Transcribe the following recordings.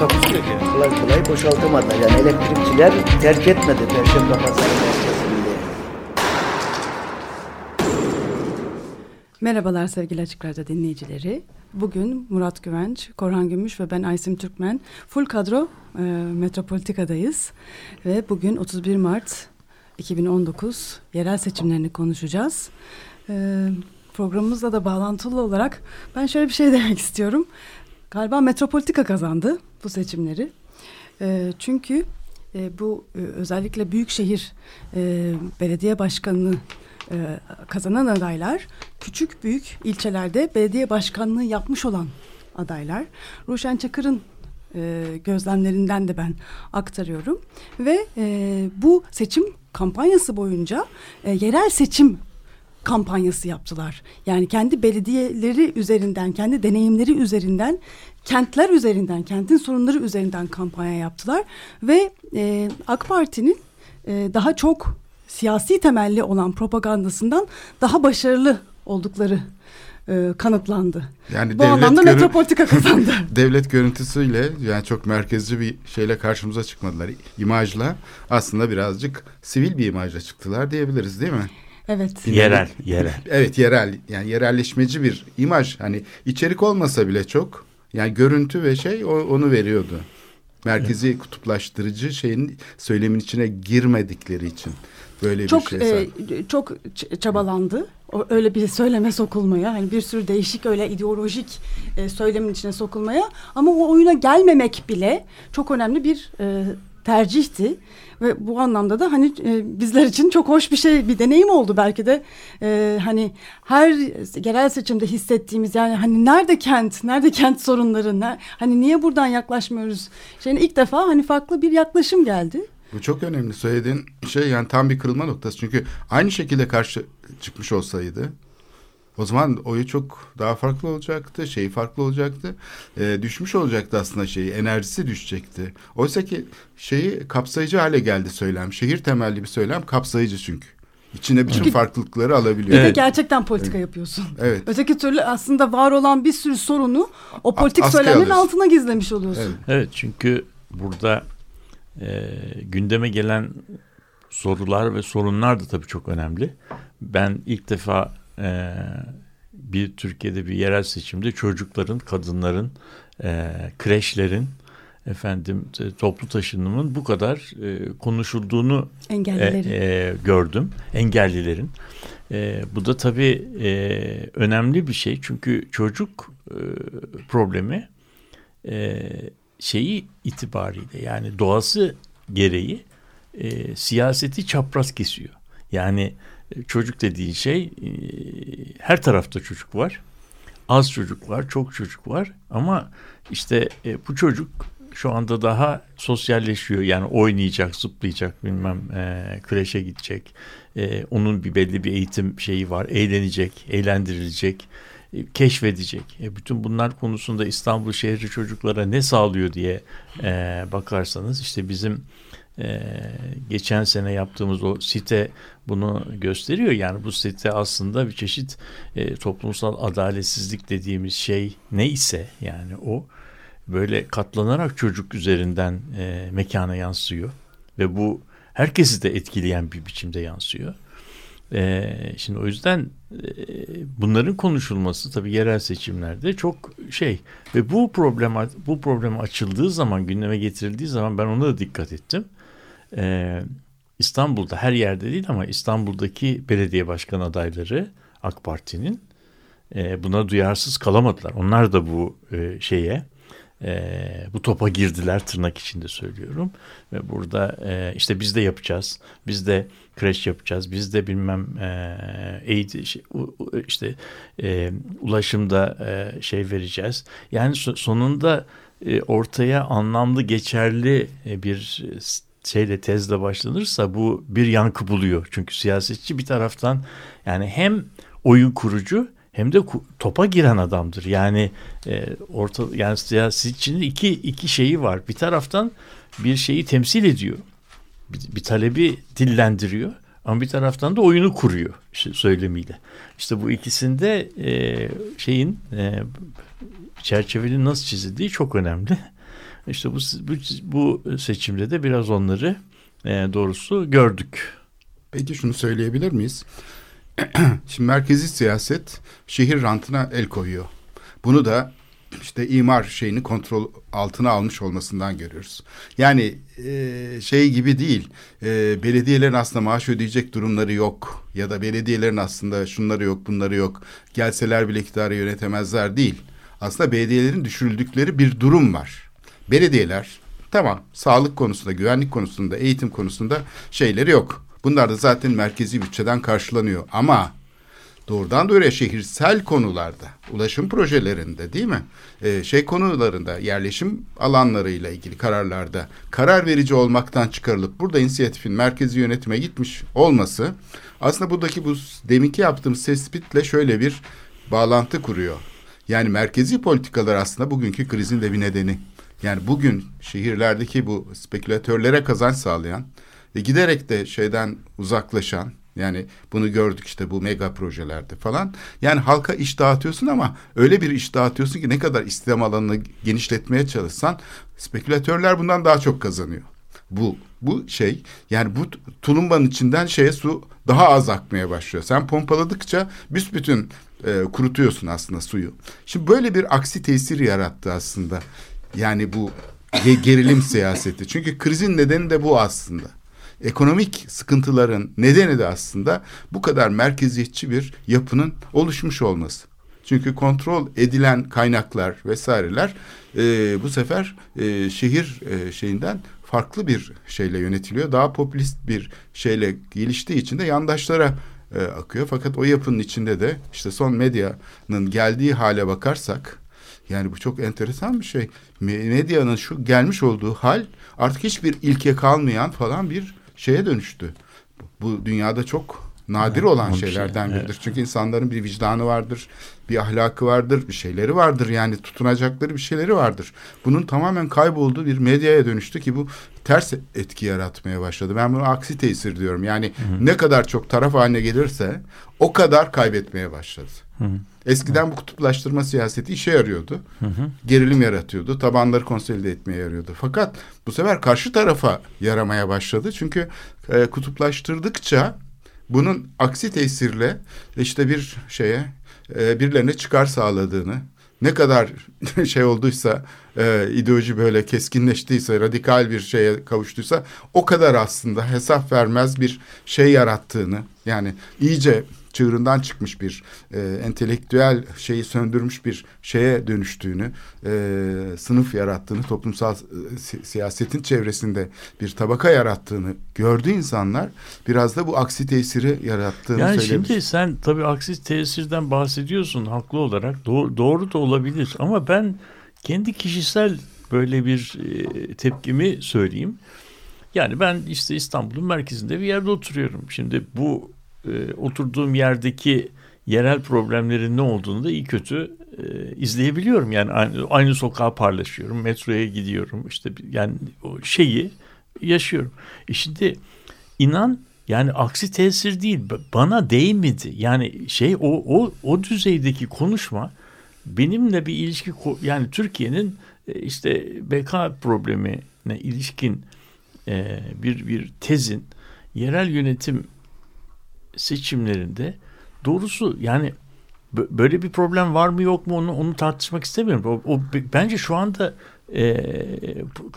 Takusuyor ki kolay kolay boşaltamadılar. Yani elektrikçiler terk etmedi Perşembe Pazarı merkezinde. Merhabalar sevgili Açık Radyo dinleyicileri. Bugün Murat Güvenç, Korhan Gümüş ve ben Aysim Türkmen full kadro e, Metropolitika'dayız. Ve bugün 31 Mart 2019 yerel seçimlerini konuşacağız. E, programımızla da bağlantılı olarak ben şöyle bir şey demek istiyorum. Galiba Metropolitika kazandı bu seçimleri. E, çünkü e, bu e, özellikle büyükşehir e, belediye başkanını e, kazanan adaylar küçük büyük ilçelerde belediye başkanlığı yapmış olan adaylar. Ruşen Çakır'ın e, gözlemlerinden de ben aktarıyorum ve e, bu seçim kampanyası boyunca e, yerel seçim kampanyası yaptılar. Yani kendi belediyeleri üzerinden, kendi deneyimleri üzerinden, kentler üzerinden, kentin sorunları üzerinden kampanya yaptılar ve e, AK Parti'nin e, daha çok siyasi temelli olan propagandasından daha başarılı oldukları e, kanıtlandı. Yani Bu anlamda görü- metropolitika kazandı. devlet görüntüsüyle yani çok merkezci bir şeyle karşımıza çıkmadılar. İmajla aslında birazcık sivil bir imajla çıktılar diyebiliriz değil mi? Evet. Yerel, yerel. Evet yerel yani yerelleşmeci bir imaj. Hani içerik olmasa bile çok yani görüntü ve şey o- onu veriyordu. Merkezi kutuplaştırıcı şeyin söylemin içine girmedikleri için böyle Çok bir şey. e, çok çabalandı. O, öyle bir söyleme sokulmaya, hani bir sürü değişik öyle ideolojik e, söylemin içine sokulmaya ama o oyuna gelmemek bile çok önemli bir e, tercihti ve bu anlamda da hani e, bizler için çok hoş bir şey, bir deneyim oldu belki de e, hani her yerel seçimde hissettiğimiz yani hani nerede kent, nerede kent sorunları, ne, hani niye buradan yaklaşmıyoruz? Şeyin ilk defa hani farklı bir yaklaşım geldi. Bu çok önemli söylediğin şey yani tam bir kırılma noktası. Çünkü aynı şekilde karşı çıkmış olsaydı o zaman oyu çok daha farklı olacaktı. Şeyi farklı olacaktı. Ee, düşmüş olacaktı aslında şeyi. Enerjisi düşecekti. Oysa ki şeyi kapsayıcı hale geldi söylem. Şehir temelli bir söylem kapsayıcı çünkü. İçine bütün Çünkü- farklılıkları alabiliyor. Bir de Evet. gerçekten politika yapıyorsun. Evet. Öteki türlü aslında var olan bir sürü sorunu o politik askıya söylemlerin alıyorsun. altına gizlemiş oluyorsun. Evet. Evet çünkü burada e, gündeme gelen sorular ve sorunlar da tabii çok önemli. Ben ilk defa e, bir Türkiye'de bir yerel seçimde çocukların, kadınların, e, kreşlerin, efendim toplu taşınımın bu kadar e, konuşulduğunu e, e, gördüm. Engellilerin. E, bu da tabii e, önemli bir şey çünkü çocuk e, problemi e, şeyi itibariyle yani doğası gereği e, siyaseti çapraz kesiyor. Yani çocuk dediğin şey e, her tarafta çocuk var. Az çocuk var, çok çocuk var ama işte e, bu çocuk şu anda daha sosyalleşiyor. Yani oynayacak, zıplayacak, bilmem e, kreşe gidecek. E, onun bir belli bir eğitim şeyi var. Eğlenecek, eğlendirilecek, e, keşfedecek. E, bütün bunlar konusunda İstanbul şehri çocuklara ne sağlıyor diye e, bakarsanız işte bizim e, geçen sene yaptığımız o site bunu gösteriyor. Yani bu site aslında bir çeşit e, toplumsal adaletsizlik dediğimiz şey ne ise yani o böyle katlanarak çocuk üzerinden e, mekana yansıyor ve bu herkesi de etkileyen bir biçimde yansıyor. E, şimdi o yüzden e, bunların konuşulması tabii yerel seçimlerde çok şey ve bu problem bu problem açıldığı zaman gündeme getirildiği zaman ben ona da dikkat ettim. E, İstanbul'da her yerde değil ama İstanbul'daki belediye başkan adayları AK Parti'nin e, buna duyarsız kalamadılar. Onlar da bu e, şeye e, bu topa girdiler tırnak içinde söylüyorum. Ve burada e, işte biz de yapacağız. Biz de kreş yapacağız. Biz de bilmem e, eğitim şey, işte e, ulaşımda e, şey vereceğiz. Yani so- sonunda e, ortaya anlamlı geçerli e, bir şeyle tezle başlanırsa bu bir yankı buluyor. Çünkü siyasetçi bir taraftan yani hem oyun kurucu hem de topa giren adamdır. Yani e, orta yani siyasetçinin iki iki şeyi var. Bir taraftan bir şeyi temsil ediyor. Bir, bir talebi dillendiriyor. Ama bir taraftan da oyunu kuruyor işte söylemiyle. İşte bu ikisinde e, şeyin e, çerçevenin nasıl çizildiği çok önemli. İşte bu, bu, bu seçimde de biraz onları e, doğrusu gördük. Peki şunu söyleyebilir miyiz? Şimdi merkezi siyaset şehir rantına el koyuyor. Bunu da işte imar şeyini kontrol altına almış olmasından görüyoruz. Yani e, şey gibi değil. E, belediyelerin aslında maaş ödeyecek durumları yok ya da belediyelerin aslında şunları yok, bunları yok. Gelseler bile iktidarı yönetemezler değil. Aslında belediyelerin düşürüldükleri bir durum var. Belediyeler tamam sağlık konusunda, güvenlik konusunda, eğitim konusunda şeyleri yok. Bunlar da zaten merkezi bütçeden karşılanıyor ama doğrudan doğruya şehirsel konularda, ulaşım projelerinde değil mi? Ee, şey konularında, yerleşim alanlarıyla ilgili kararlarda karar verici olmaktan çıkarılıp burada inisiyatifin merkezi yönetime gitmiş olması aslında buradaki bu deminki yaptığımız tespitle şöyle bir bağlantı kuruyor. Yani merkezi politikalar aslında bugünkü krizin de bir nedeni. Yani bugün şehirlerdeki bu spekülatörlere kazanç sağlayan ve giderek de şeyden uzaklaşan yani bunu gördük işte bu mega projelerde falan. Yani halka iş dağıtıyorsun ama öyle bir iş dağıtıyorsun ki ne kadar istihdam alanını genişletmeye çalışsan spekülatörler bundan daha çok kazanıyor. Bu bu şey yani bu tulumbanın içinden şeye su daha az akmaya başlıyor. Sen pompaladıkça büsbütün e, kurutuyorsun aslında suyu. Şimdi böyle bir aksi tesir yarattı aslında. Yani bu gerilim siyaseti. Çünkü krizin nedeni de bu aslında ekonomik sıkıntıların nedeni de aslında bu kadar merkeziyetçi bir yapının oluşmuş olması. Çünkü kontrol edilen kaynaklar vesaireler e, bu sefer e, şehir e, şeyinden farklı bir şeyle yönetiliyor. Daha popülist bir şeyle geliştiği için de yandaşlara e, akıyor. Fakat o yapının içinde de işte son medyanın geldiği hale bakarsak yani bu çok enteresan bir şey. Medyanın şu gelmiş olduğu hal artık hiçbir ilke kalmayan falan bir şeye dönüştü. Bu dünyada çok nadir olan şey, şeylerden şey, biridir. Evet. Çünkü insanların bir vicdanı vardır, bir ahlakı vardır, bir şeyleri vardır. Yani tutunacakları bir şeyleri vardır. Bunun tamamen kaybolduğu bir medyaya dönüştü ki bu ters etki yaratmaya başladı. Ben bunu aksi tesir diyorum. Yani hı hı. ne kadar çok taraf haline gelirse o kadar kaybetmeye başladı. Hı hı. Eskiden hı. bu kutuplaştırma siyaseti işe yarıyordu. Hı hı. Gerilim yaratıyordu. Tabanları konsolide etmeye yarıyordu. Fakat bu sefer karşı tarafa yaramaya başladı. Çünkü e, kutuplaştırdıkça bunun aksi tesirle işte bir şeye e, birilerine çıkar sağladığını ne kadar şey olduysa e, ideoloji böyle keskinleştiyse radikal bir şeye kavuştuysa o kadar aslında hesap vermez bir şey yarattığını yani iyice çığırından çıkmış bir e, entelektüel şeyi söndürmüş bir şeye dönüştüğünü, e, sınıf yarattığını, toplumsal e, si siyasetin çevresinde bir tabaka yarattığını gördü insanlar biraz da bu aksi tesiri yarattığını yani söylemiş. şimdi sen tabii aksi tesirden bahsediyorsun haklı olarak doğru, doğru da olabilir ama ben kendi kişisel böyle bir e, tepkimi söyleyeyim. Yani ben işte İstanbul'un merkezinde bir yerde oturuyorum. Şimdi bu e, oturduğum yerdeki yerel problemlerin ne olduğunu da iyi kötü e, izleyebiliyorum. Yani aynı, aynı sokağa parlaşıyorum, metroya gidiyorum. işte yani o şeyi yaşıyorum. E şimdi inan yani aksi tesir değil bana değmedi. Yani şey o o o düzeydeki konuşma benimle bir ilişki yani Türkiye'nin e, işte beka problemine ilişkin e, bir bir tezin yerel yönetim seçimlerinde doğrusu yani böyle bir problem var mı yok mu onu onu tartışmak istemiyorum. O, o bence şu anda e,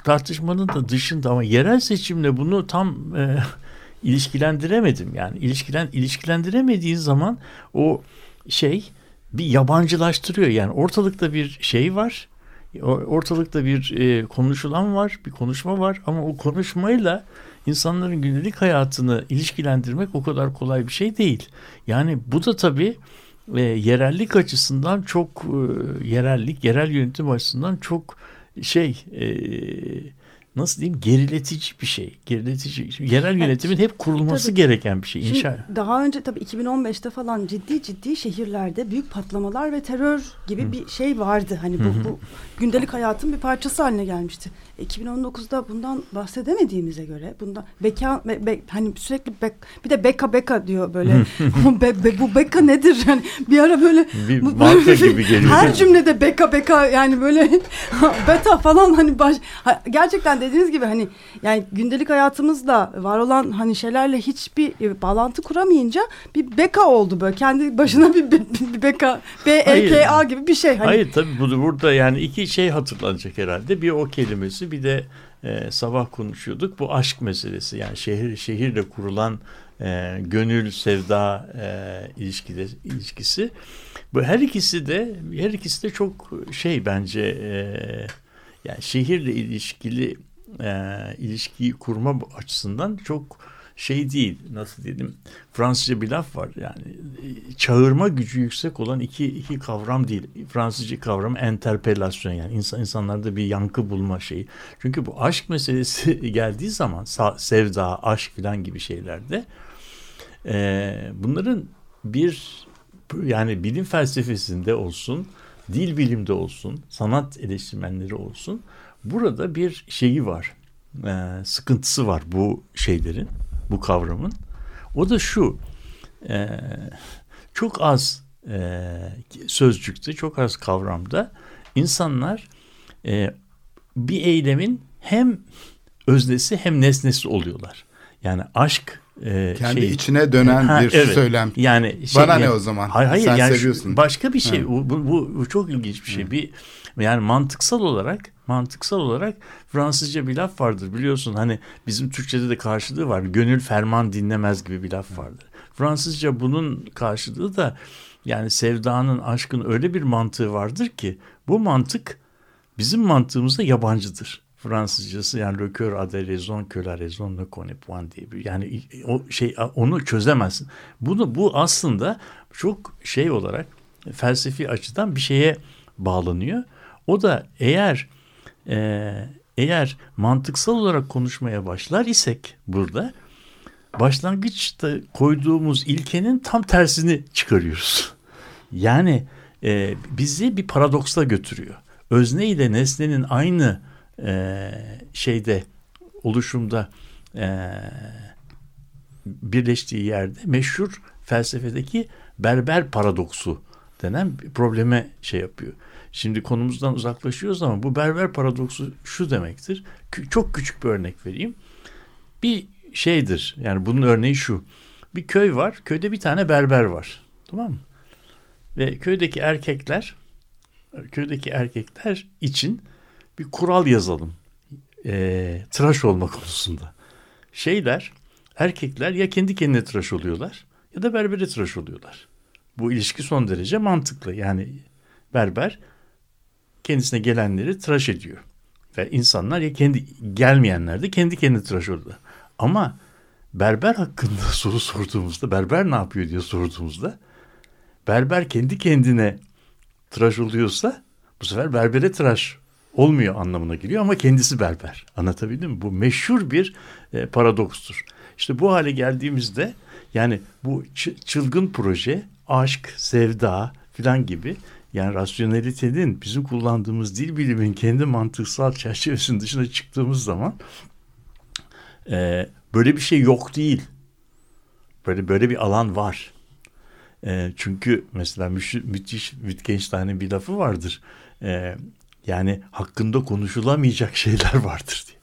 tartışmanın da dışında ama yerel seçimle bunu tam e, ilişkilendiremedim. Yani ilişkilen ilişkilendiremediğin zaman o şey bir yabancılaştırıyor. Yani ortalıkta bir şey var. Ortalıkta bir e, konuşulan var, bir konuşma var ama o konuşmayla insanların günlük hayatını ilişkilendirmek o kadar kolay bir şey değil. Yani bu da tabii e, yerellik açısından çok e, yerellik, yerel yönetim açısından çok şey e, nasıl diyeyim geriletici bir şey. Geriletici. Yerel yönetimin hep kurulması Tabii. gereken bir şey. Şimdi İnşa. daha önce tabii 2015'te falan ciddi ciddi şehirlerde büyük patlamalar ve terör gibi bir şey vardı. Hani bu, bu gündelik hayatın bir parçası haline gelmişti. E, 2019'da bundan bahsedemediğimize göre bundan beka be- be- hani sürekli bek, bir de beka beka diyor böyle. Be- be- bu beka nedir? Yani bir ara böyle Bir bu- marka gibi geliyor. Her cümlede beka beka yani böyle beta falan hani baş, ha- gerçekten dediğiniz gibi hani yani gündelik hayatımızda var olan hani şeylerle hiçbir e, bağlantı kuramayınca bir beka oldu böyle kendi başına bir, bir, bir beka B E K A gibi bir şey hani Hayır tabii bu, burada yani iki şey hatırlanacak herhalde. Bir o kelimesi bir de e, sabah konuşuyorduk bu aşk meselesi. Yani şehir şehirle kurulan e, gönül sevda e, ilişkide, ilişkisi. Bu her ikisi de her ikisi de çok şey bence e, yani şehirle ilişkili e, ilişkiyi kurma açısından çok şey değil nasıl dedim Fransızca bir laf var yani çağırma gücü yüksek olan iki iki kavram değil. Fransızca kavramı enterpelasyon yani insan insanlarda bir yankı bulma şeyi. Çünkü bu aşk meselesi geldiği zaman sevda aşk filan gibi şeylerde e, bunların bir yani bilim felsefesinde olsun dil bilimde olsun sanat eleştirmenleri olsun burada bir şeyi var e, sıkıntısı var bu şeylerin bu kavramın. O da şu e, çok az e, sözcükte çok az kavramda insanlar e, bir eylemin hem öznesi hem nesnesi oluyorlar. Yani aşk e, Kendi şey- içine dönen Ha, bir evet. söylem. Yani şey, Bana ne o zaman? Hayır hayır Sen yani seviyorsun. başka bir şey. Hı. Bu, bu, bu, çok ilginç bir şey. Bir yani mantıksal olarak mantıksal olarak Fransızca bir laf vardır biliyorsun hani bizim Türkçede de karşılığı var. Gönül ferman dinlemez gibi bir laf vardır. Fransızca bunun karşılığı da yani sevdanın, aşkın öyle bir mantığı vardır ki bu mantık bizim mantığımızda yabancıdır. Fransızcası yani le cœur a des raisons que la raison ne connaît point diye bir yani o şey onu çözemezsin. Bunu bu aslında çok şey olarak felsefi açıdan bir şeye bağlanıyor. O da eğer e, eğer mantıksal olarak konuşmaya başlar isek burada başlangıçta koyduğumuz ilkenin tam tersini çıkarıyoruz. Yani e, bizi bir paradoksla götürüyor. Özne ile nesnenin aynı e, şeyde oluşumda e, birleştiği yerde meşhur felsefedeki berber paradoksu denen bir probleme şey yapıyor. Şimdi konumuzdan uzaklaşıyoruz ama bu berber paradoksu şu demektir. Çok küçük bir örnek vereyim. Bir şeydir yani bunun örneği şu. Bir köy var. Köyde bir tane berber var. Tamam mı? Ve köydeki erkekler köydeki erkekler için bir kural yazalım. Eee tıraş olma konusunda. Şeyler erkekler ya kendi kendine tıraş oluyorlar ya da berbere tıraş oluyorlar. Bu ilişki son derece mantıklı. Yani berber kendisine gelenleri tıraş ediyor. Ve insanlar ya kendi gelmeyenler de kendi kendine tıraş oluyorlar. Ama berber hakkında soru sorduğumuzda berber ne yapıyor diye sorduğumuzda berber kendi kendine tıraş oluyorsa bu sefer berbere tıraş olmuyor anlamına geliyor ama kendisi berber. Anlatabildim mi? Bu meşhur bir e, paradokstur. İşte bu hale geldiğimizde yani bu çı- çılgın proje aşk, sevda filan gibi yani rasyonelitenin bizim kullandığımız dil bilimin kendi mantıksal çerçevesinin dışına çıktığımız zaman e, böyle bir şey yok değil. Böyle böyle bir alan var. E, çünkü mesela müş- müthiş Wittgenstein'in bir lafı vardır. E, yani hakkında konuşulamayacak şeyler vardır diye.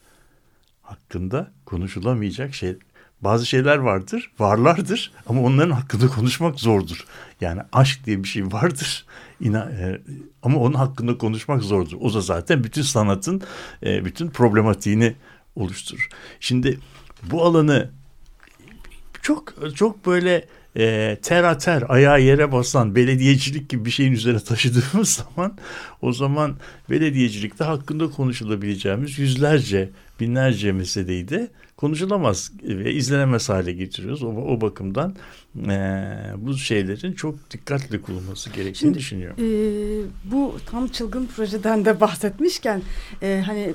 Hakkında konuşulamayacak şey bazı şeyler vardır, varlardır ama onların hakkında konuşmak zordur. Yani aşk diye bir şey vardır. İna, e, ama onun hakkında konuşmak zordur. O da zaten bütün sanatın e, bütün problematiğini oluşturur. Şimdi bu alanı çok çok böyle e, ter ater ayağı yere basan belediyecilik gibi bir şeyin üzerine taşıdığımız zaman o zaman belediyecilikte hakkında konuşulabileceğimiz yüzlerce binlerce meseleyi de konuşulamaz ve izlenemez hale getiriyoruz. O, o bakımdan e, bu şeylerin çok dikkatli kullanılması gerektiğini Şimdi, düşünüyorum. E, bu tam çılgın projeden de bahsetmişken e, hani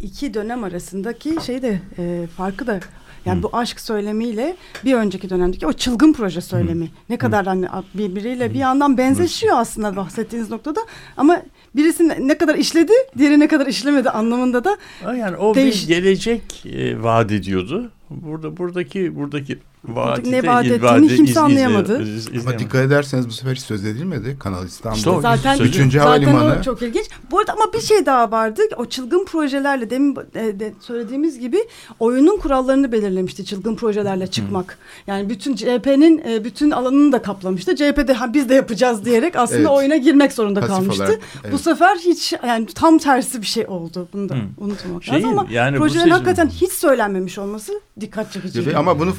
iki dönem arasındaki şey de e, farkı da yani Hı. bu aşk söylemiyle bir önceki dönemdeki o çılgın proje söylemi Hı. ne kadar Hı. hani birbiriyle bir yandan benzeşiyor aslında bahsettiğiniz noktada ama birisi ne kadar işledi, diğeri ne kadar işlemedi anlamında da yani o değiş... bir gelecek e, vaat ediyordu. Burada buradaki buradaki vaadi ne vaat ettiğini kimse iz, anlayamadı. Iz, iz, Ama dikkat ederseniz bu sefer hiç söz edilmedi. Kanal İstanbul. İşte zaten, Üçüncü zaten havalimanı. o çok ilginç. Bu arada ama bir şey daha vardı. O çılgın projelerle demin e, de söylediğimiz gibi oyunun kurallarını belirlemişti çılgın projelerle çıkmak. Hmm. Yani bütün CHP'nin e, bütün alanını da kaplamıştı. CHP'de ha, biz de yapacağız diyerek aslında evet. oyuna girmek zorunda Pasif kalmıştı. Olarak, evet. Bu sefer hiç yani tam tersi bir şey oldu. Bunu da hmm. unutmamak Şeyin, lazım ama yani projelerin hakikaten hiç söylenmemiş olması dikkat çekici. Ama bunu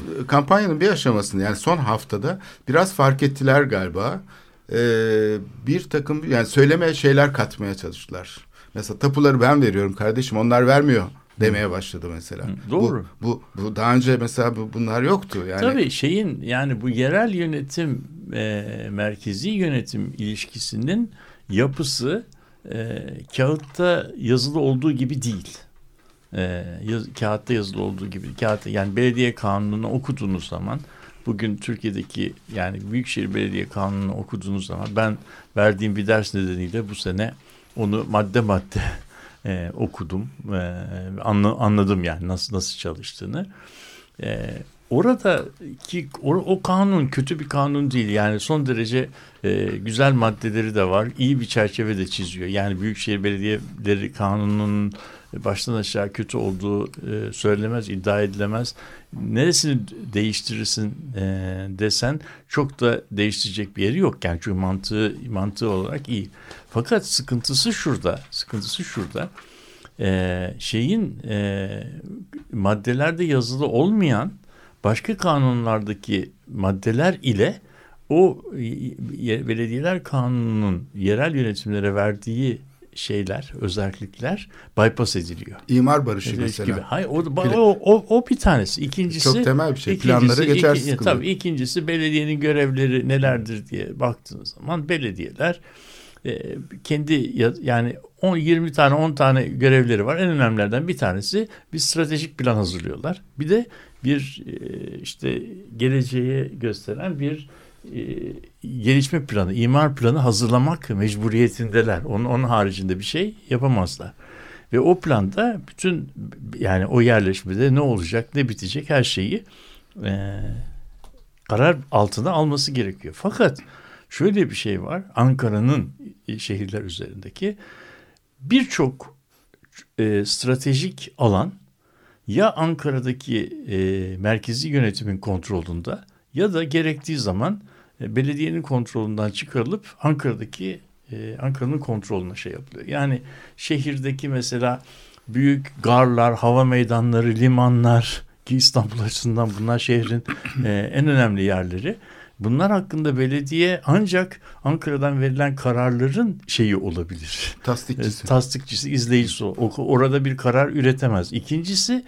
kampanyanın bir aşamasında yani son haftada biraz fark ettiler galiba. Ee, bir takım yani söylemeye şeyler katmaya çalıştılar. Mesela tapuları ben veriyorum kardeşim onlar vermiyor demeye başladı mesela. Doğru. Bu, bu, bu daha önce mesela bu, bunlar yoktu. Yani... Tabii şeyin yani bu yerel yönetim e, merkezi yönetim ilişkisinin yapısı e, kağıtta yazılı olduğu gibi değil e, yaz, kağıtta yazılı olduğu gibi kağıtta yani belediye kanununu okuduğunuz zaman bugün Türkiye'deki yani Büyükşehir Belediye Kanunu'nu okuduğunuz zaman ben verdiğim bir ders nedeniyle bu sene onu madde madde e, okudum. E, anla, anladım yani nasıl nasıl çalıştığını. E, oradaki o, o kanun kötü bir kanun değil. Yani son derece e, güzel maddeleri de var iyi bir çerçeve de çiziyor. Yani Büyükşehir Belediyeleri Kanunu'nun baştan aşağı kötü olduğu e, söylenemez, iddia edilemez. Neresini değiştirirsin e, desen çok da değiştirecek bir yeri yok. Yani çünkü mantığı, mantığı olarak iyi. Fakat sıkıntısı şurada, sıkıntısı şurada. E, şeyin e, maddelerde yazılı olmayan başka kanunlardaki maddeler ile o belediyeler kanununun yerel yönetimlere verdiği şeyler, özellikler bypass ediliyor. İmar barışı Özellik mesela. Gibi. Hayır, o, o, o, o bir tanesi. İkincisi çok temel bir şey. Planları geçer iki, Tabii ikincisi belediyenin görevleri nelerdir diye baktığınız zaman belediyeler e, kendi yani 10 20 tane 10 tane görevleri var. En önemlilerden bir tanesi bir stratejik plan hazırlıyorlar. Bir de bir e, işte geleceğe gösteren bir e, gelişme planı, imar planı hazırlamak mecburiyetindeler. Onun, onun haricinde bir şey yapamazlar. Ve o planda bütün yani o yerleşmede ne olacak, ne bitecek her şeyi e, karar altına alması gerekiyor. Fakat şöyle bir şey var. Ankara'nın şehirler üzerindeki birçok e, stratejik alan ya Ankara'daki e, merkezi yönetimin kontrolünde ya da gerektiği zaman e, belediyenin kontrolünden çıkarılıp Ankara'daki e, Ankara'nın kontrolüne şey yapılıyor. Yani şehirdeki mesela büyük garlar, hava meydanları, limanlar ki İstanbul açısından bunlar şehrin e, en önemli yerleri. Bunlar hakkında belediye ancak Ankara'dan verilen kararların şeyi olabilir. Tasdikçisi. E, tasdikçisi, izleyicisi. Orada bir karar üretemez. İkincisi e,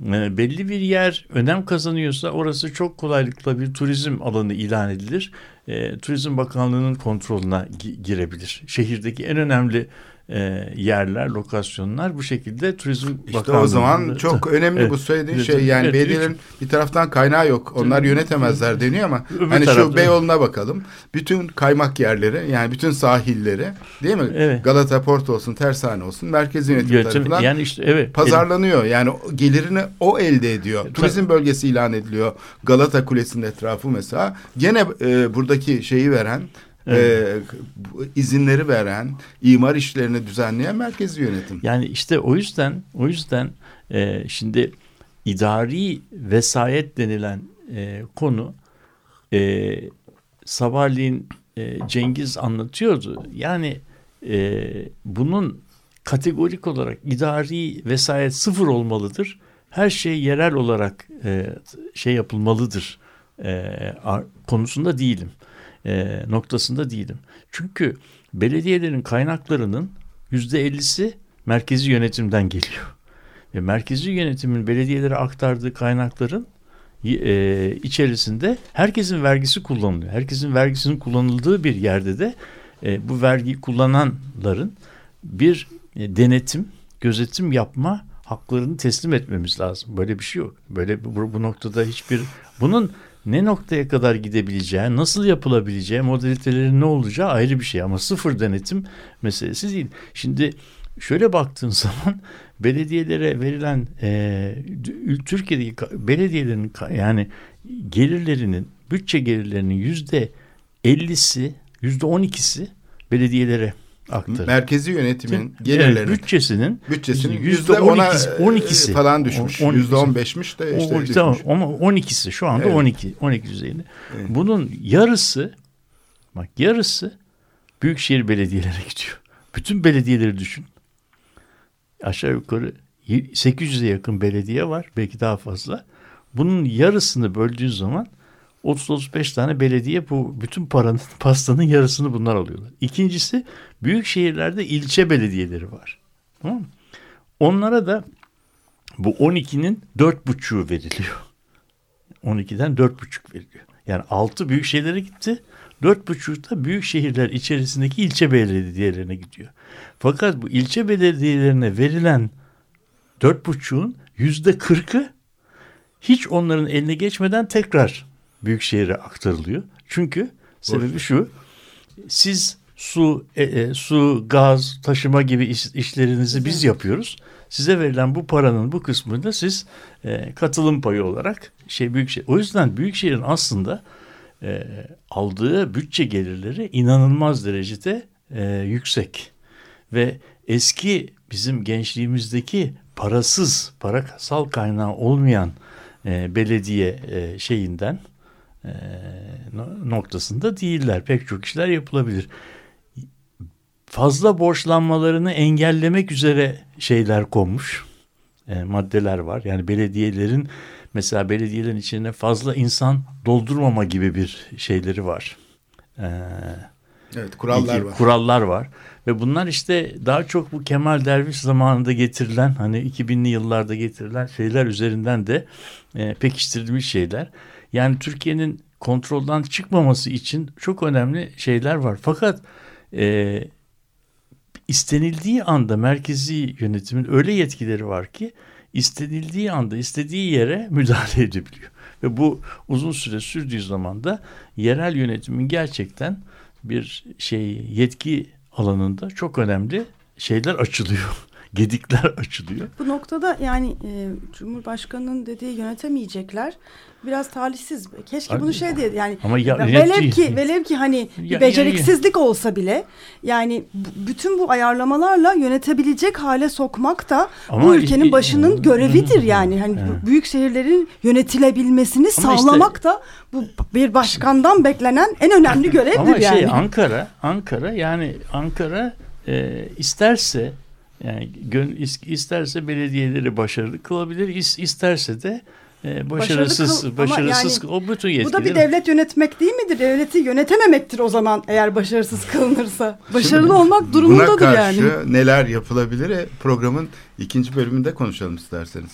belli bir yer önem kazanıyorsa orası çok kolaylıkla bir turizm alanı ilan edilir. E, Turizm Bakanlığı'nın kontrolüne girebilir. Şehirdeki en önemli e, yerler, lokasyonlar bu şekilde turizm İşte o zaman çok önemli evet, bu söylediğin evet, şey. Yani evet, belediyelerin bir taraftan kaynağı yok. Onlar yönetemezler deniyor ama Öbür hani tarafta. şu Beyoğlu'na bakalım. Bütün kaymak yerleri yani bütün sahilleri değil mi? Evet. Galata Port olsun, Tersane olsun merkezi yönetim, yönetim tarafından yani işte evet pazarlanıyor. Yani gelirini o elde ediyor. Turizm bölgesi ilan ediliyor. Galata Kulesi'nin etrafı mesela. Gene e, buradaki şeyi veren Evet. E, izinleri veren, imar işlerini düzenleyen merkezi yönetim. Yani işte o yüzden o yüzden e, şimdi idari vesayet denilen e, konu e, sabahleyin e, Cengiz anlatıyordu. Yani e, bunun kategorik olarak idari vesayet sıfır olmalıdır. Her şey yerel olarak e, şey yapılmalıdır e, konusunda değilim. E, noktasında değilim. Çünkü belediyelerin kaynaklarının yüzde ellisi merkezi yönetimden geliyor. Ve merkezi yönetimin belediyelere aktardığı kaynakların e, içerisinde herkesin vergisi kullanılıyor. Herkesin vergisinin kullanıldığı bir yerde de e, bu vergiyi kullananların bir e, denetim, gözetim yapma haklarını teslim etmemiz lazım. Böyle bir şey yok. Böyle bu, bu noktada hiçbir bunun ne noktaya kadar gidebileceği, nasıl yapılabileceği, modalitelerin ne olacağı ayrı bir şey ama sıfır denetim meselesi değil. Şimdi şöyle baktığın zaman belediyelere verilen e, Türkiye'deki belediyelerin yani gelirlerinin bütçe gelirlerinin yüzde ellisi yüzde on ikisi belediyelere aktarılıyor. Merkezi yönetimin gelirlerinin bütçesinin bütçesinin yüzde ona 12'si e, falan düşmüş. Yüzde on beşmiş de işte o, düşmüş. Tamam ama 12'si şu anda evet. 12 12 düzeyinde. Evet. Bunun yarısı bak yarısı büyükşehir belediyelere gidiyor. Bütün belediyeleri düşün aşağı yukarı 800'e yakın belediye var. Belki daha fazla. Bunun yarısını böldüğün zaman 30-35 tane belediye bu bütün paranın pastanın yarısını bunlar alıyorlar. İkincisi büyük şehirlerde ilçe belediyeleri var. Tamam mı? Onlara da bu 12'nin 4,5'u veriliyor. 12'den 4,5 veriliyor. Yani 6 büyük şehirlere gitti. 4,5 da büyük şehirler içerisindeki ilçe belediyelerine gidiyor. Fakat bu ilçe belediyelerine verilen dört buçuğun yüzde kırkı hiç onların eline geçmeden tekrar büyük şehire aktarılıyor. Çünkü sebebi şu siz su, e, e, su, gaz, taşıma gibi iş, işlerinizi biz yapıyoruz. Size verilen bu paranın bu kısmını da siz e, katılım payı olarak şey büyük şey. O yüzden büyük şehrin aslında e, aldığı bütçe gelirleri inanılmaz derecede e, yüksek ve eski bizim gençliğimizdeki parasız, parasal kaynağı olmayan e, belediye e, şeyinden e, noktasında değiller. Pek çok işler yapılabilir. Fazla borçlanmalarını engellemek üzere şeyler konmuş, e, maddeler var. Yani belediyelerin mesela belediyelerin içine fazla insan doldurmama gibi bir şeyleri var. Ee, evet kurallar var. Kurallar var. Ve bunlar işte daha çok bu Kemal Derviş zamanında getirilen hani 2000'li yıllarda getirilen şeyler üzerinden de e, pekiştirilmiş şeyler. Yani Türkiye'nin kontrolden çıkmaması için çok önemli şeyler var. Fakat e, istenildiği anda merkezi yönetimin öyle yetkileri var ki istenildiği anda istediği yere müdahale edebiliyor. Ve bu uzun süre sürdüğü zaman da yerel yönetimin gerçekten bir şey yetki alanında çok önemli şeyler açılıyor. Gedikler açılıyor. Bu noktada yani e, Cumhurbaşkanı'nın dediği yönetemeyecekler biraz talihsiz. Keşke bunu şey diye yani ama ya, velev ki velev ki hani ya, beceriksizlik ya, ya. olsa bile yani bütün bu ayarlamalarla yönetebilecek hale sokmak da ama bu ülkenin başının görevidir yani. Hani evet. büyük şehirlerin yönetilebilmesini ama sağlamak işte, da bu bir başkandan beklenen en önemli görevdir ama şey, yani. Şey Ankara Ankara yani Ankara e, isterse yani gön, isterse belediyeleri başarılı kılabilir, isterse de e, başarısız, kıl, başarısız yani, o bütün yetkileri. Bu da bir devlet yönetmek değil midir? Devleti yönetememektir o zaman eğer başarısız kılınırsa. Başarılı Şimdi, olmak durumundadır buna karşı yani. neler yapılabilir? E, programın ikinci bölümünde konuşalım isterseniz.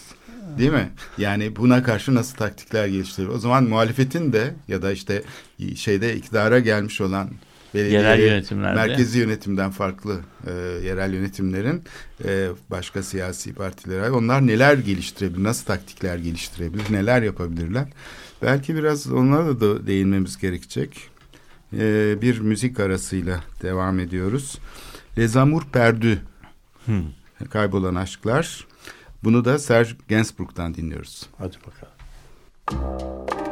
Değil mi? Yani buna karşı nasıl taktikler geliştirir? O zaman muhalefetin de ya da işte şeyde iktidara gelmiş olan yerel yönetimlerde. merkezi yönetimden farklı e, yerel yönetimlerin e, başka siyasi partilere onlar neler geliştirebilir, nasıl taktikler geliştirebilir, neler yapabilirler? Belki biraz onlara da değinmemiz gerekecek. E, bir müzik arasıyla devam ediyoruz. Les Amours Perdus. Hmm. Kaybolan Aşklar. Bunu da Serge Gainsbourg'dan dinliyoruz. Hadi bakalım.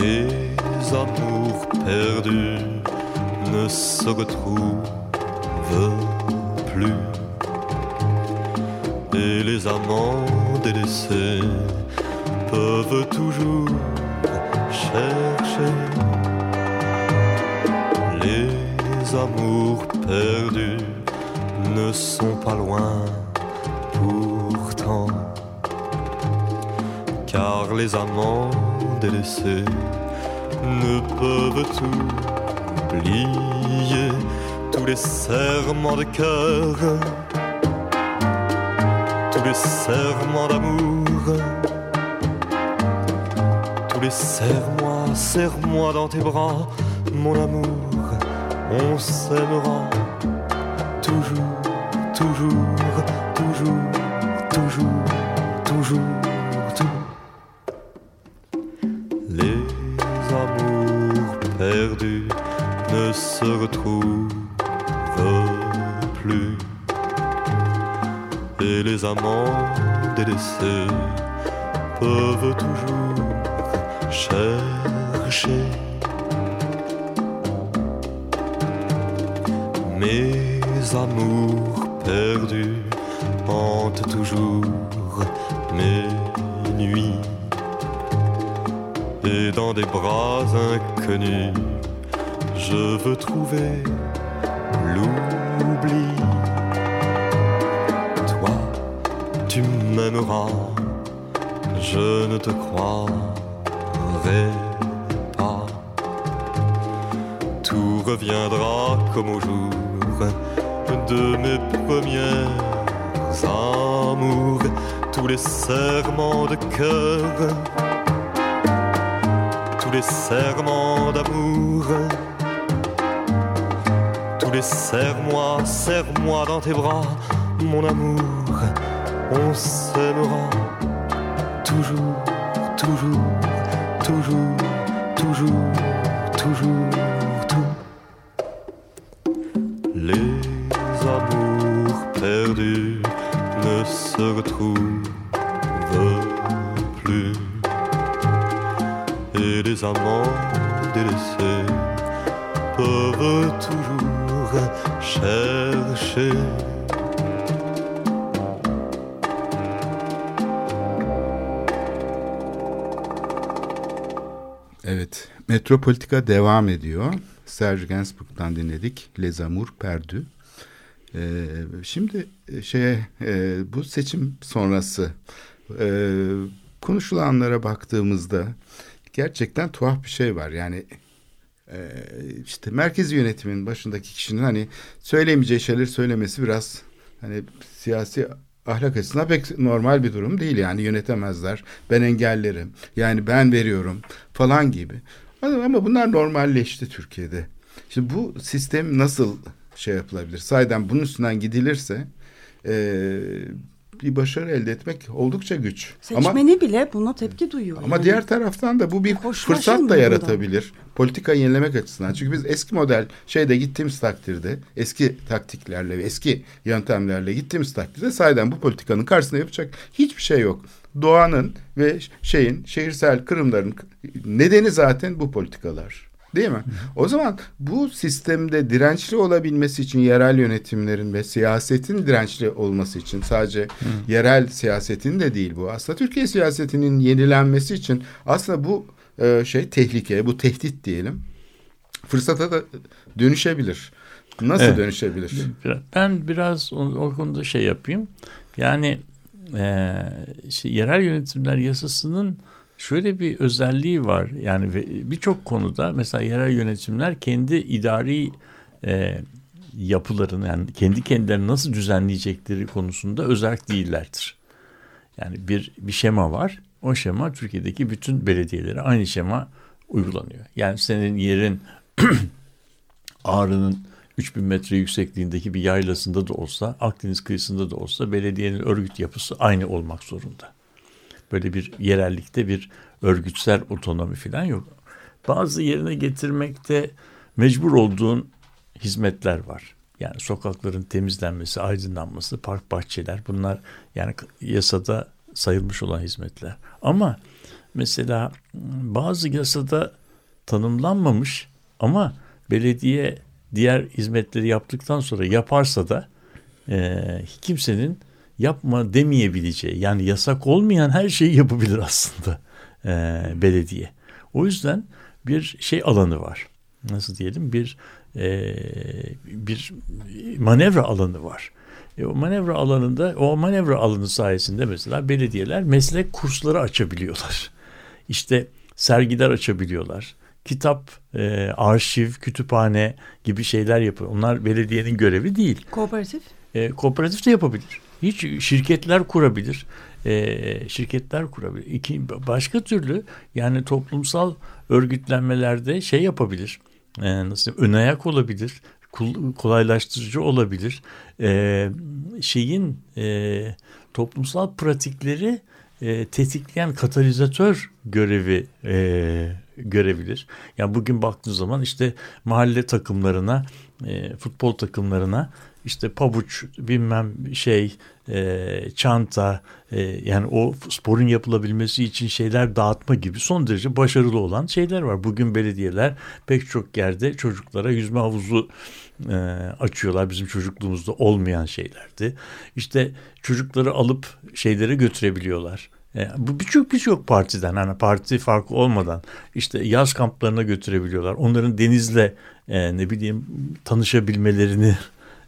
Les amours perdus ne se retrouvent plus. Et les amants délaissés peuvent toujours chercher les amours perdus ne sont pas loin pourtant. Car les amants délaissés ne peuvent oublier tous les serments de cœur, tous les serments d'amour, tous les serre-moi, serre-moi dans tes bras, mon amour, on s'aimera toujours, toujours, tous les serments de cœur, tous les serments d'amour tous les serre-moi, serre-moi dans tes bras, mon amour, on s'aimera toujours, toujours, toujours, toujours, toujours, Metropolitika devam ediyor. Serge Gainsbourg'dan dinledik. Les Amours Perdus. Ee, şimdi şeye e, bu seçim sonrası e, konuşulanlara baktığımızda gerçekten tuhaf bir şey var. Yani e, işte merkez yönetimin başındaki kişinin hani söylemeyeceği şeyleri söylemesi biraz hani siyasi ahlak açısından pek normal bir durum değil yani yönetemezler. Ben engellerim. Yani ben veriyorum falan gibi. Ama bunlar normalleşti Türkiye'de. Şimdi bu sistem nasıl şey yapılabilir? Sayeden bunun üstünden gidilirse e, bir başarı elde etmek oldukça güç. Seçmeni ama, bile buna tepki duyuyor. Ama yani. diğer taraftan da bu bir fırsat da yaratabilir. Politika yenilemek açısından. Çünkü biz eski model şeyde gittiğimiz takdirde eski taktiklerle ve eski yöntemlerle gittiğimiz takdirde sayeden bu politikanın karşısında yapacak hiçbir şey yok. Doğanın ve şeyin şehirsel kırımların nedeni zaten bu politikalar. Değil mi? O zaman bu sistemde dirençli olabilmesi için yerel yönetimlerin ve siyasetin dirençli olması için sadece Hı. yerel siyasetin de değil bu. Aslında Türkiye siyasetinin yenilenmesi için aslında bu e, şey tehlike, bu tehdit diyelim. Fırsata da dönüşebilir. Nasıl evet. dönüşebilir? Ben biraz o, o konuda şey yapayım. Yani e, şey, yerel yönetimler yasasının şöyle bir özelliği var. Yani birçok konuda mesela yerel yönetimler kendi idari e, yapılarını yani kendi kendilerini nasıl düzenleyecekleri konusunda özerk değillerdir. Yani bir bir şema var. O şema Türkiye'deki bütün belediyelere aynı şema uygulanıyor. Yani senin yerin Ağrı'nın 3000 metre yüksekliğindeki bir yaylasında da olsa, Akdeniz kıyısında da olsa belediyenin örgüt yapısı aynı olmak zorunda. Böyle bir yerellikte bir örgütsel otonomi falan yok. Bazı yerine getirmekte mecbur olduğun hizmetler var. Yani sokakların temizlenmesi, aydınlanması, park bahçeler bunlar yani yasada sayılmış olan hizmetler. Ama mesela bazı yasada tanımlanmamış ama belediye diğer hizmetleri yaptıktan sonra yaparsa da e, kimsenin yapma demeyebileceği yani yasak olmayan her şeyi yapabilir aslında e, belediye. O yüzden bir şey alanı var. Nasıl diyelim bir e, bir manevra alanı var. E, o manevra alanında o manevra alanı sayesinde mesela belediyeler meslek kursları açabiliyorlar. İşte sergiler açabiliyorlar. Kitap, e, arşiv, kütüphane gibi şeyler yapıyor. Onlar belediyenin görevi değil. Kooperatif? E, kooperatif de yapabilir. Hiç şirketler kurabilir. E, şirketler kurabilir. İki, başka türlü yani toplumsal örgütlenmelerde şey yapabilir. E, nasıl ön ayak olabilir. Kolaylaştırıcı olabilir. E, şeyin e, toplumsal pratikleri e, tetikleyen katalizatör görevi e, görebilir. Yani bugün baktığın zaman işte mahalle takımlarına, e, futbol takımlarına işte pabuç bilmem şey e, çanta e, yani o sporun yapılabilmesi için şeyler dağıtma gibi son derece başarılı olan şeyler var. Bugün belediyeler pek çok yerde çocuklara yüzme havuzu e, açıyorlar. Bizim çocukluğumuzda olmayan şeylerdi. İşte çocukları alıp şeylere götürebiliyorlar. E, bu birçok birçok partiden hani parti farkı olmadan işte yaz kamplarına götürebiliyorlar. Onların denizle e, ne bileyim tanışabilmelerini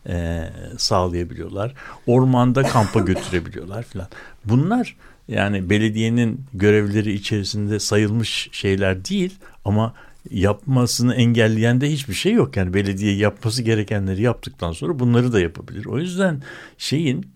e, sağlayabiliyorlar. Ormanda kampa götürebiliyorlar filan. Bunlar yani belediyenin görevleri içerisinde sayılmış şeyler değil ama yapmasını engelleyen de hiçbir şey yok. Yani belediye yapması gerekenleri yaptıktan sonra bunları da yapabilir. O yüzden şeyin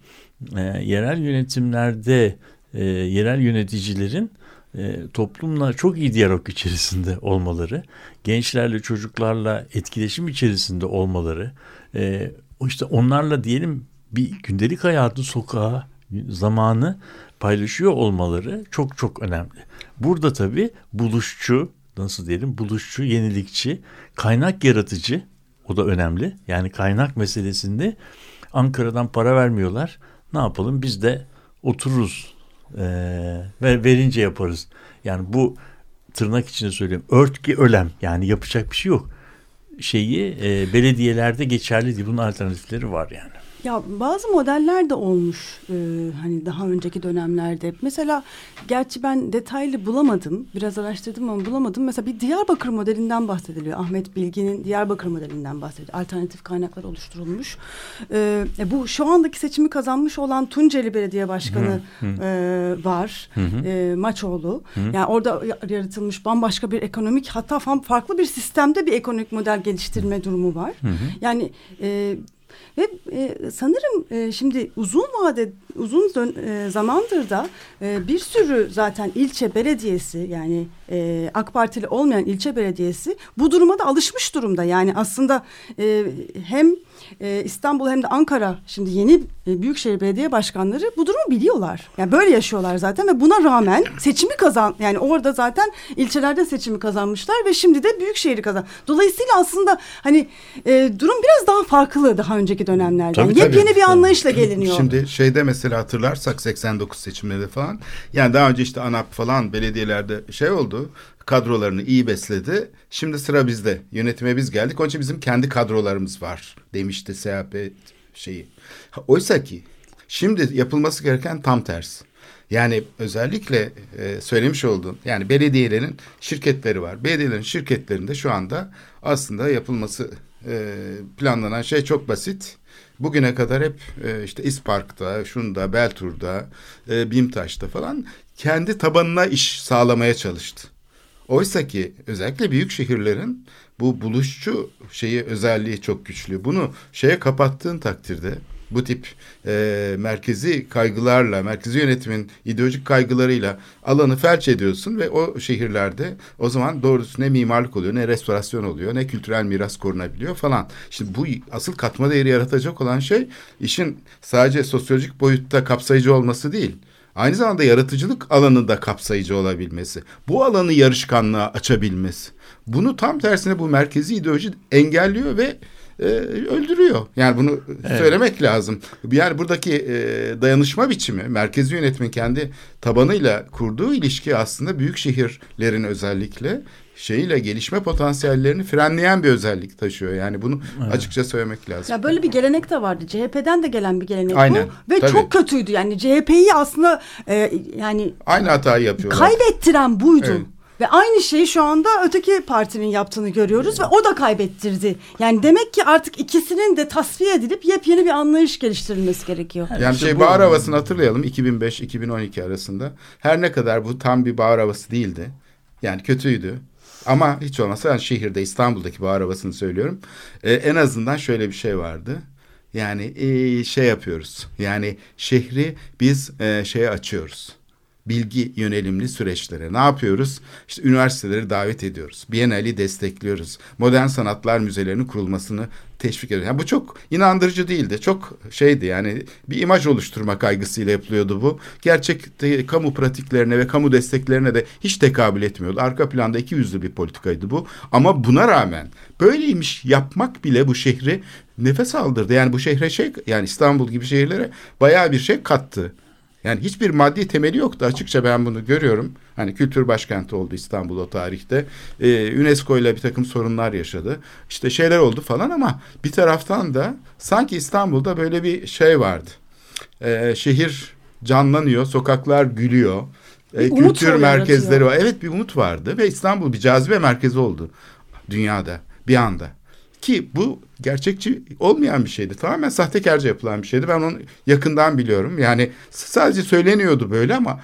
e, yerel yönetimlerde e, yerel yöneticilerin e, toplumla çok iyi diyalog içerisinde olmaları, gençlerle çocuklarla etkileşim içerisinde olmaları, e, işte onlarla diyelim bir gündelik hayatı sokağa zamanı paylaşıyor olmaları çok çok önemli. Burada tabii buluşçu nasıl diyelim buluşçu, yenilikçi, kaynak yaratıcı o da önemli. Yani kaynak meselesinde Ankara'dan para vermiyorlar. Ne yapalım biz de otururuz ve verince yaparız. Yani bu tırnak içinde söylüyorum örtki ölem yani yapacak bir şey yok şeyi e, belediyelerde geçerli değil. Bunun alternatifleri var yani. Ya bazı modeller de olmuş e, hani daha önceki dönemlerde. Mesela gerçi ben detaylı bulamadım. Biraz araştırdım ama bulamadım. Mesela bir Diyarbakır modelinden bahsediliyor. Ahmet Bilgin'in Diyarbakır modelinden bahsediliyor. Alternatif kaynaklar oluşturulmuş. E, e, bu şu andaki seçimi kazanmış olan Tunceli Belediye Başkanı hı hı. E, var. Hı hı. E, Maçoğlu. Hı. Yani orada yaratılmış bambaşka bir ekonomik hatta farklı bir sistemde bir ekonomik model geliştirme durumu var. Hı hı. Yani e, ve e, sanırım e, şimdi uzun vade uzun dön, e, zamandır da e, bir sürü zaten ilçe belediyesi yani e, AK Partili olmayan ilçe belediyesi bu duruma da alışmış durumda. Yani aslında e, hem e, İstanbul hem de Ankara şimdi yeni e, Büyükşehir Belediye Başkanları bu durumu biliyorlar. Yani böyle yaşıyorlar zaten ve buna rağmen seçimi kazan yani orada zaten ilçelerde seçimi kazanmışlar ve şimdi de Büyükşehir'i kazan. Dolayısıyla aslında hani e, durum biraz daha farklı daha önceki dönemlerden. Tabii, Yepyeni bir anlayışla geliniyor. Şimdi şeyde mesela hatırlarsak 89 seçimleri falan yani daha önce işte ANAP falan belediyelerde şey oldu kadrolarını iyi besledi. Şimdi sıra bizde. Yönetime biz geldik. Onun için bizim kendi kadrolarımız var demişti SHP şeyi. Oysa ki şimdi yapılması gereken tam tersi. Yani özellikle e, söylemiş olduğum yani belediyelerin şirketleri var. Belediyelerin şirketlerinde şu anda aslında yapılması e, planlanan şey çok basit. Bugüne kadar hep e, işte İspark'ta, şunda, Beltur'da, e, Bimtaş'ta falan kendi tabanına iş sağlamaya çalıştı. Oysa ki özellikle büyük şehirlerin bu buluşçu şeyi özelliği çok güçlü. Bunu şeye kapattığın takdirde bu tip e, merkezi kaygılarla, merkezi yönetimin ideolojik kaygılarıyla alanı felç ediyorsun ve o şehirlerde o zaman doğrusu ne mimarlık oluyor, ne restorasyon oluyor, ne kültürel miras korunabiliyor falan. Şimdi bu asıl katma değeri yaratacak olan şey işin sadece sosyolojik boyutta kapsayıcı olması değil aynı zamanda yaratıcılık alanında kapsayıcı olabilmesi, bu alanı yarışkanlığa açabilmesi. Bunu tam tersine bu merkezi ideoloji engelliyor ve e, öldürüyor. Yani bunu evet. söylemek lazım. Yani buradaki e, dayanışma biçimi, merkezi yönetimin kendi tabanıyla kurduğu ilişki aslında büyük şehirlerin özellikle şeyiyle gelişme potansiyellerini frenleyen bir özellik taşıyor. Yani bunu evet. açıkça söylemek lazım. Ya böyle bir gelenek de vardı. CHP'den de gelen bir gelenek Aynen. bu ve Tabii. çok kötüydü. Yani CHP'yi aslında e, yani aynı hatayı yapıyorlar. Kaybettiren buydu. Evet. Ve aynı şeyi şu anda öteki partinin yaptığını görüyoruz ve o da kaybettirdi. Yani demek ki artık ikisinin de tasfiye edilip yepyeni bir anlayış geliştirilmesi gerekiyor. Yani İşte şey bu- bahar havasını hatırlayalım 2005-2012 arasında. Her ne kadar bu tam bir bahar havası değildi. Yani kötüydü. Ama hiç olmazsa yani şehirde İstanbul'daki bahar havasını söylüyorum. Ee, en azından şöyle bir şey vardı. Yani ee, şey yapıyoruz. Yani şehri biz ee, şeye açıyoruz. Bilgi yönelimli süreçlere. Ne yapıyoruz? İşte üniversiteleri davet ediyoruz. Biennale'i destekliyoruz. Modern sanatlar müzelerinin kurulmasını teşvik ediyoruz. Yani bu çok inandırıcı değildi. Çok şeydi yani bir imaj oluşturma kaygısıyla yapılıyordu bu. Gerçekte kamu pratiklerine ve kamu desteklerine de hiç tekabül etmiyordu. Arka planda iki yüzlü bir politikaydı bu. Ama buna rağmen böyleymiş yapmak bile bu şehri nefes aldırdı. Yani bu şehre şey yani İstanbul gibi şehirlere bayağı bir şey kattı. Yani hiçbir maddi temeli yoktu açıkça ben bunu görüyorum. Hani kültür başkenti oldu İstanbul o tarihte. Ee, UNESCO ile bir takım sorunlar yaşadı. İşte şeyler oldu falan ama bir taraftan da sanki İstanbul'da böyle bir şey vardı. Ee, şehir canlanıyor, sokaklar gülüyor. Ee, kültür yaratıyor. merkezleri var. Evet bir umut vardı ve İstanbul bir cazibe merkezi oldu dünyada bir anda. Ki bu gerçekçi olmayan bir şeydi. Tamamen sahtekarca yapılan bir şeydi. Ben onu yakından biliyorum. Yani sadece söyleniyordu böyle ama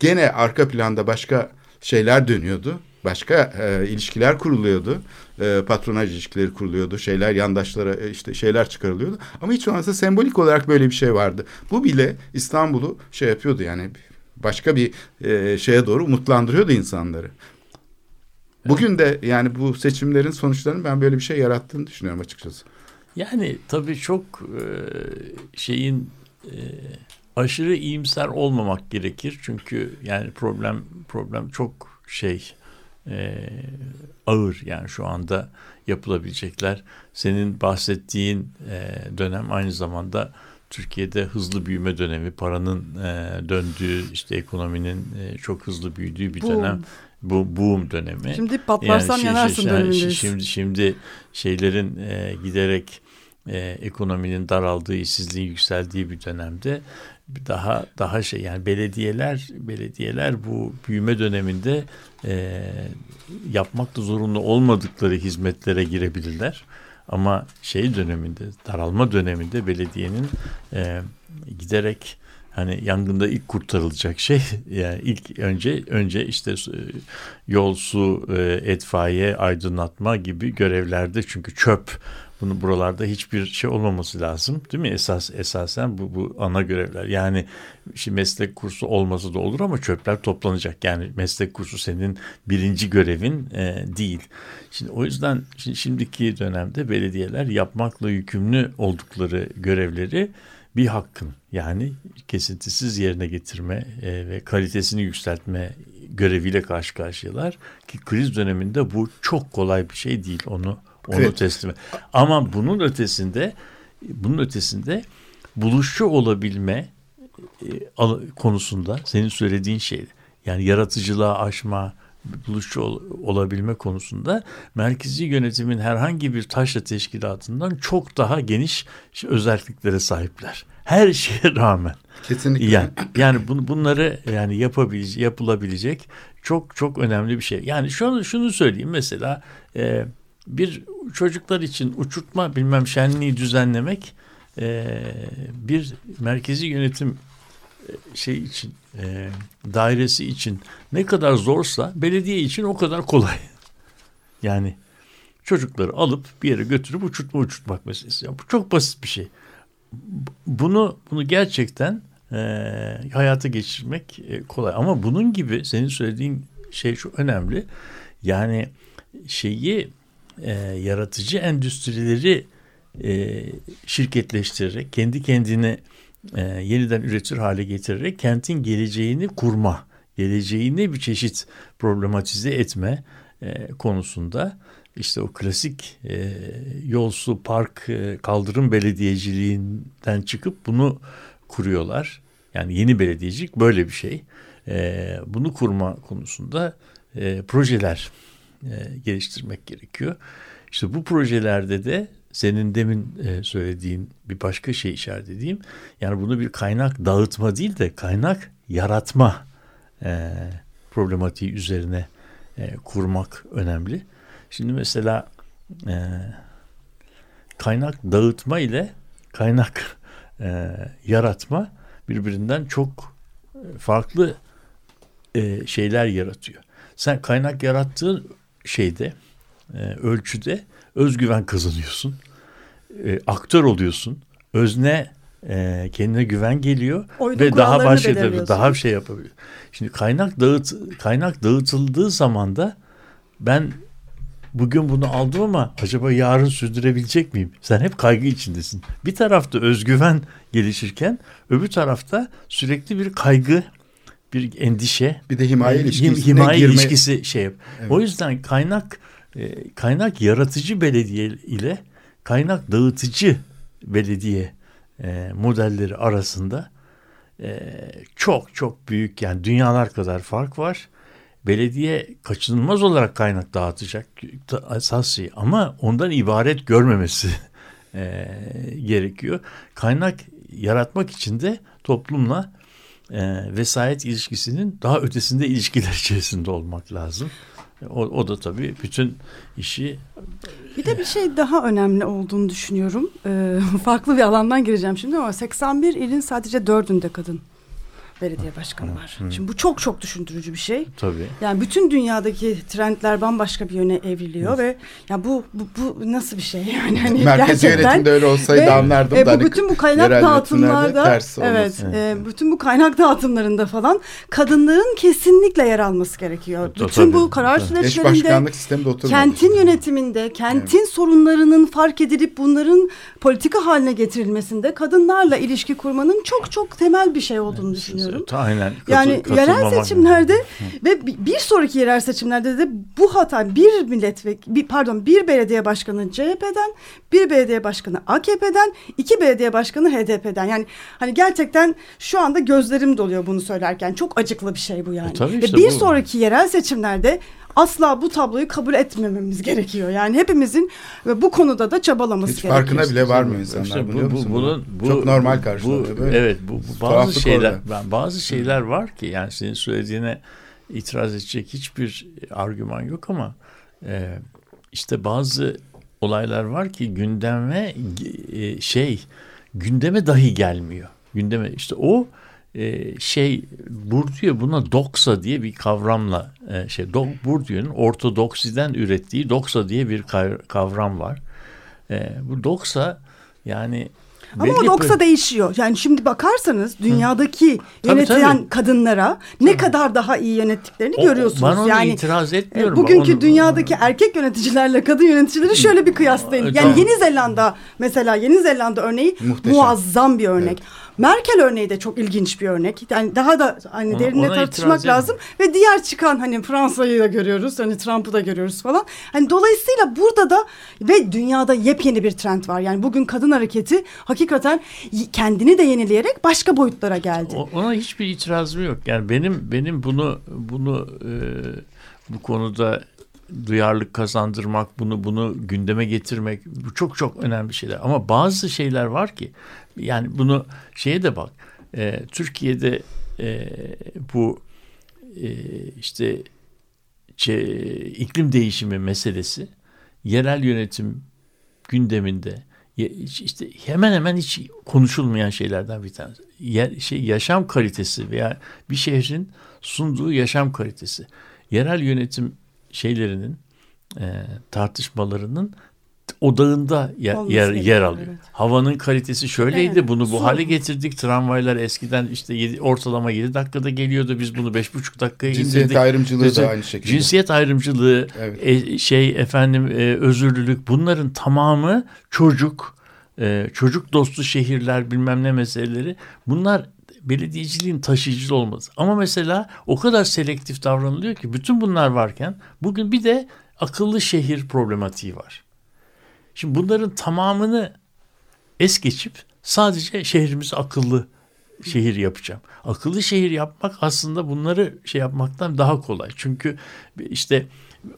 gene arka planda başka şeyler dönüyordu. Başka e, ilişkiler kuruluyordu. E, patronaj ilişkileri kuruluyordu. Şeyler yandaşlara e, işte şeyler çıkarılıyordu. Ama hiç olmazsa sembolik olarak böyle bir şey vardı. Bu bile İstanbul'u şey yapıyordu yani başka bir e, şeye doğru umutlandırıyordu insanları. Bugün de yani bu seçimlerin sonuçlarının ben böyle bir şey yarattığını düşünüyorum açıkçası. Yani tabii çok e, şeyin e, aşırı iyimser olmamak gerekir. Çünkü yani problem problem çok şey e, ağır yani şu anda yapılabilecekler. Senin bahsettiğin e, dönem aynı zamanda Türkiye'de hızlı büyüme dönemi, paranın e, döndüğü, işte ekonominin e, çok hızlı büyüdüğü bir Boom. dönem. Bu boom dönemi. Şimdi patlarsan şey- yanarsın dönemindeyiz. Şimdi şimdi şeylerin e, giderek e, ekonominin daraldığı, işsizliğin yükseldiği bir dönemde daha daha şey yani belediyeler belediyeler bu büyüme döneminde e, yapmakta zorunlu olmadıkları hizmetlere girebilirler. Ama şey döneminde, daralma döneminde belediyenin e, giderek hani yangında ilk kurtarılacak şey yani ilk önce önce işte e, yol, su, e, itfaiye, aydınlatma gibi görevlerde çünkü çöp bunu buralarda hiçbir şey olmaması lazım değil mi? Esas esasen bu bu ana görevler. Yani şimdi meslek kursu olması da olur ama çöpler toplanacak. Yani meslek kursu senin birinci görevin e, değil. Şimdi o yüzden şimdi, şimdiki dönemde belediyeler yapmakla yükümlü oldukları görevleri bir hakkın yani kesintisiz yerine getirme e, ve kalitesini yükseltme göreviyle karşı karşıyalar ki kriz döneminde bu çok kolay bir şey değil onu onu Evet. teslim. Ama bunun ötesinde bunun ötesinde buluşçu olabilme e, konusunda senin söylediğin şey yani yaratıcılığa aşma buluşçu ol- olabilme konusunda merkezi yönetimin herhangi bir taşra teşkilatından çok daha geniş özelliklere sahipler. Her şeye rağmen. Kesinlikle. Yani yani bunu bunları yani yapabilecek yapılabilecek çok çok önemli bir şey. Yani şunu şunu söyleyeyim mesela e, bir çocuklar için uçurtma bilmem şenliği düzenlemek e, bir merkezi yönetim şey için e, dairesi için ne kadar zorsa belediye için o kadar kolay. Yani çocukları alıp bir yere götürüp uçurtma uçurtmak meselesi. Ya bu çok basit bir şey. Bu- Bunu bunu gerçekten e, hayata geçirmek e, kolay. Ama bunun gibi senin söylediğin şey şu önemli. Yani şeyi e, yaratıcı endüstrileri e, şirketleştirerek kendi kendine e, yeniden üretir hale getirerek kentin geleceğini kurma, geleceğini bir çeşit problematize etme e, konusunda işte o klasik e, yol, su, park, e, kaldırım belediyeciliğinden çıkıp bunu kuruyorlar. Yani yeni belediyecilik böyle bir şey. E, bunu kurma konusunda e, projeler e, geliştirmek gerekiyor. İşte bu projelerde de senin demin e, söylediğin bir başka şey işaret edeyim. Yani bunu bir kaynak dağıtma değil de kaynak yaratma e, problematiği üzerine e, kurmak önemli. Şimdi mesela e, kaynak dağıtma ile kaynak e, yaratma birbirinden çok farklı e, şeyler yaratıyor. Sen kaynak yarattığın şeyde e, ölçüde özgüven kazanıyorsun. E, aktör oluyorsun. Özne e, kendine güven geliyor Oyunun ve daha başka belirliyorsun. daha bir şey yapabiliyor. Şimdi kaynak dağıt kaynak dağıtıldığı zaman da ben bugün bunu aldım ama acaba yarın sürdürebilecek miyim? Sen hep kaygı içindesin. Bir tarafta özgüven gelişirken öbür tarafta sürekli bir kaygı, bir endişe, Bir de himaye e, him- ilişkisine himaye girme- ilişkisi şey yap. Evet. O yüzden kaynak e, kaynak yaratıcı belediye ile kaynak dağıtıcı belediye e, modelleri arasında e, çok çok büyük yani dünyalar kadar fark var. Belediye kaçınılmaz olarak kaynak dağıtacak da- esas şey ama ondan ibaret görmemesi e, gerekiyor. Kaynak yaratmak için de toplumla vesayet ilişkisinin daha ötesinde ilişkiler içerisinde olmak lazım. O, o da tabii bütün işi Bir de bir şey daha önemli olduğunu düşünüyorum. Ee, farklı bir alandan gireceğim şimdi ama 81 ilin sadece dördünde kadın belediye başkanı var. Şimdi bu çok çok düşündürücü bir şey. tabii Yani bütün dünyadaki trendler bambaşka bir yöne evriliyor ve ya bu, bu bu nasıl bir şey yani hani gerçekten yönetimde öyle olsaydı Ve, anlardım e, da bu hani bütün bu kaynak dağıtımlarda evet, e, bütün bu kaynak dağıtımlarında falan kadınların kesinlikle yer alması gerekiyor. Tabii, bütün bu karar süreçlerinde. Kentin yönetiminde, kentin sorunlarının fark edilip bunların politika haline getirilmesinde kadınlarla ilişki kurmanın çok çok temel bir şey olduğunu düşünüyorum. Ta- Aynen. Katıl- Yani yerel seçimlerde ve bi- bir sonraki yerel seçimlerde de bu hata bir milletvekili, pardon bir belediye başkanı CHP'den, bir belediye başkanı AKP'den, iki belediye başkanı HDP'den. Yani hani gerçekten şu anda gözlerim doluyor bunu söylerken. Çok acıklı bir şey bu yani. E tabii ve işte bir bu. sonraki yerel seçimlerde asla bu tabloyu kabul etmememiz gerekiyor. Yani hepimizin ve bu konuda da çabalaması Hiç gerekiyor. farkına bile varmıyor İşte insanlar bu- biliyor bu- musun? bunun- bu- Çok normal bu- karşılanıyor bu- böyle. Evet bu, bu bazı şeyler orada. ben bazı şeyler var ki yani senin söylediğine itiraz edecek hiçbir argüman yok ama e, işte bazı olaylar var ki gündeme e, şey gündeme dahi gelmiyor. Gündeme işte o e, şey Bourdieu buna doksa diye bir kavramla e, şey do, Bourdieu'nun ortodoksiden ürettiği doksa diye bir kav- kavram var. E, bu doksa yani Ama belli o doksa değişiyor. Yani şimdi bakarsanız dünyadaki Tabii, yönetilen tabii. kadınlara ne kadar daha iyi yönettiklerini O- görüyorsunuz. Ben ona yani itiraz e, etmiyorum. bugünkü Onu- dünyadaki erkek yöneticilerle kadın yöneticileri şöyle bir kıyaslayın. E, Yani tamam. Yeni Zelanda mesela Yeni Zelanda örneği Muhteşem. muazzam bir örnek. Merkel örneği de çok ilginç bir örnek. Yani daha da hani Ona- derinle ona tartışmak lazım ve diğer çıkan hani Fransa'yı da görüyoruz. Hani Trump'ı da görüyoruz falan. Hani dolayısıyla burada da ve dünyada yepyeni bir trend var. Yani bugün kadın hareketi hakikaten kendini de yenileyerek başka boyutlara geldi. O- Ona hiçbir itirazım yok. Yani benim benim bunu bunu e, bu konuda duyarlılık kazandırmak, bunu bunu gündeme getirmek bu çok çok önemli şeyler. Ama bazı şeyler var ki yani bunu şeye de bak. e, Türkiye'de e, bu e, işte iklim değişimi meselesi yerel yönetim gündeminde işte hemen hemen hiç konuşulmayan şeylerden bir tanesi. Yer, şey yaşam kalitesi veya bir şehrin sunduğu yaşam kalitesi. Yerel yönetim şeylerinin e, tartışmalarının odağında yer, Olması yer, yer alıyor. evet. Havanın kalitesi şöyleydi. Evet, bunu bu su. hale getirdik. Tramvaylar eskiden işte yedi, ortalama 7 dakikada geliyordu. Biz bunu 5,5 dakikaya Cinsiyet indirdik. ayrımcılığı Cinsiyet- da aynı şekilde. Cinsiyet ayrımcılığı, Evet. e, şey efendim e, özürlülük bunların tamamı çocuk, e, çocuk dostu şehirler bilmem ne meseleleri. Bunlar belediyeciliğin taşıyıcı olması. Ama mesela o kadar selektif davranılıyor ki bütün bunlar varken bugün bir de akıllı şehir problematiği var. Şimdi bunların tamamını es geçip sadece şehrimizi akıllı şehir yapacağım. Akıllı şehir yapmak aslında bunları şey yapmaktan daha kolay. Çünkü işte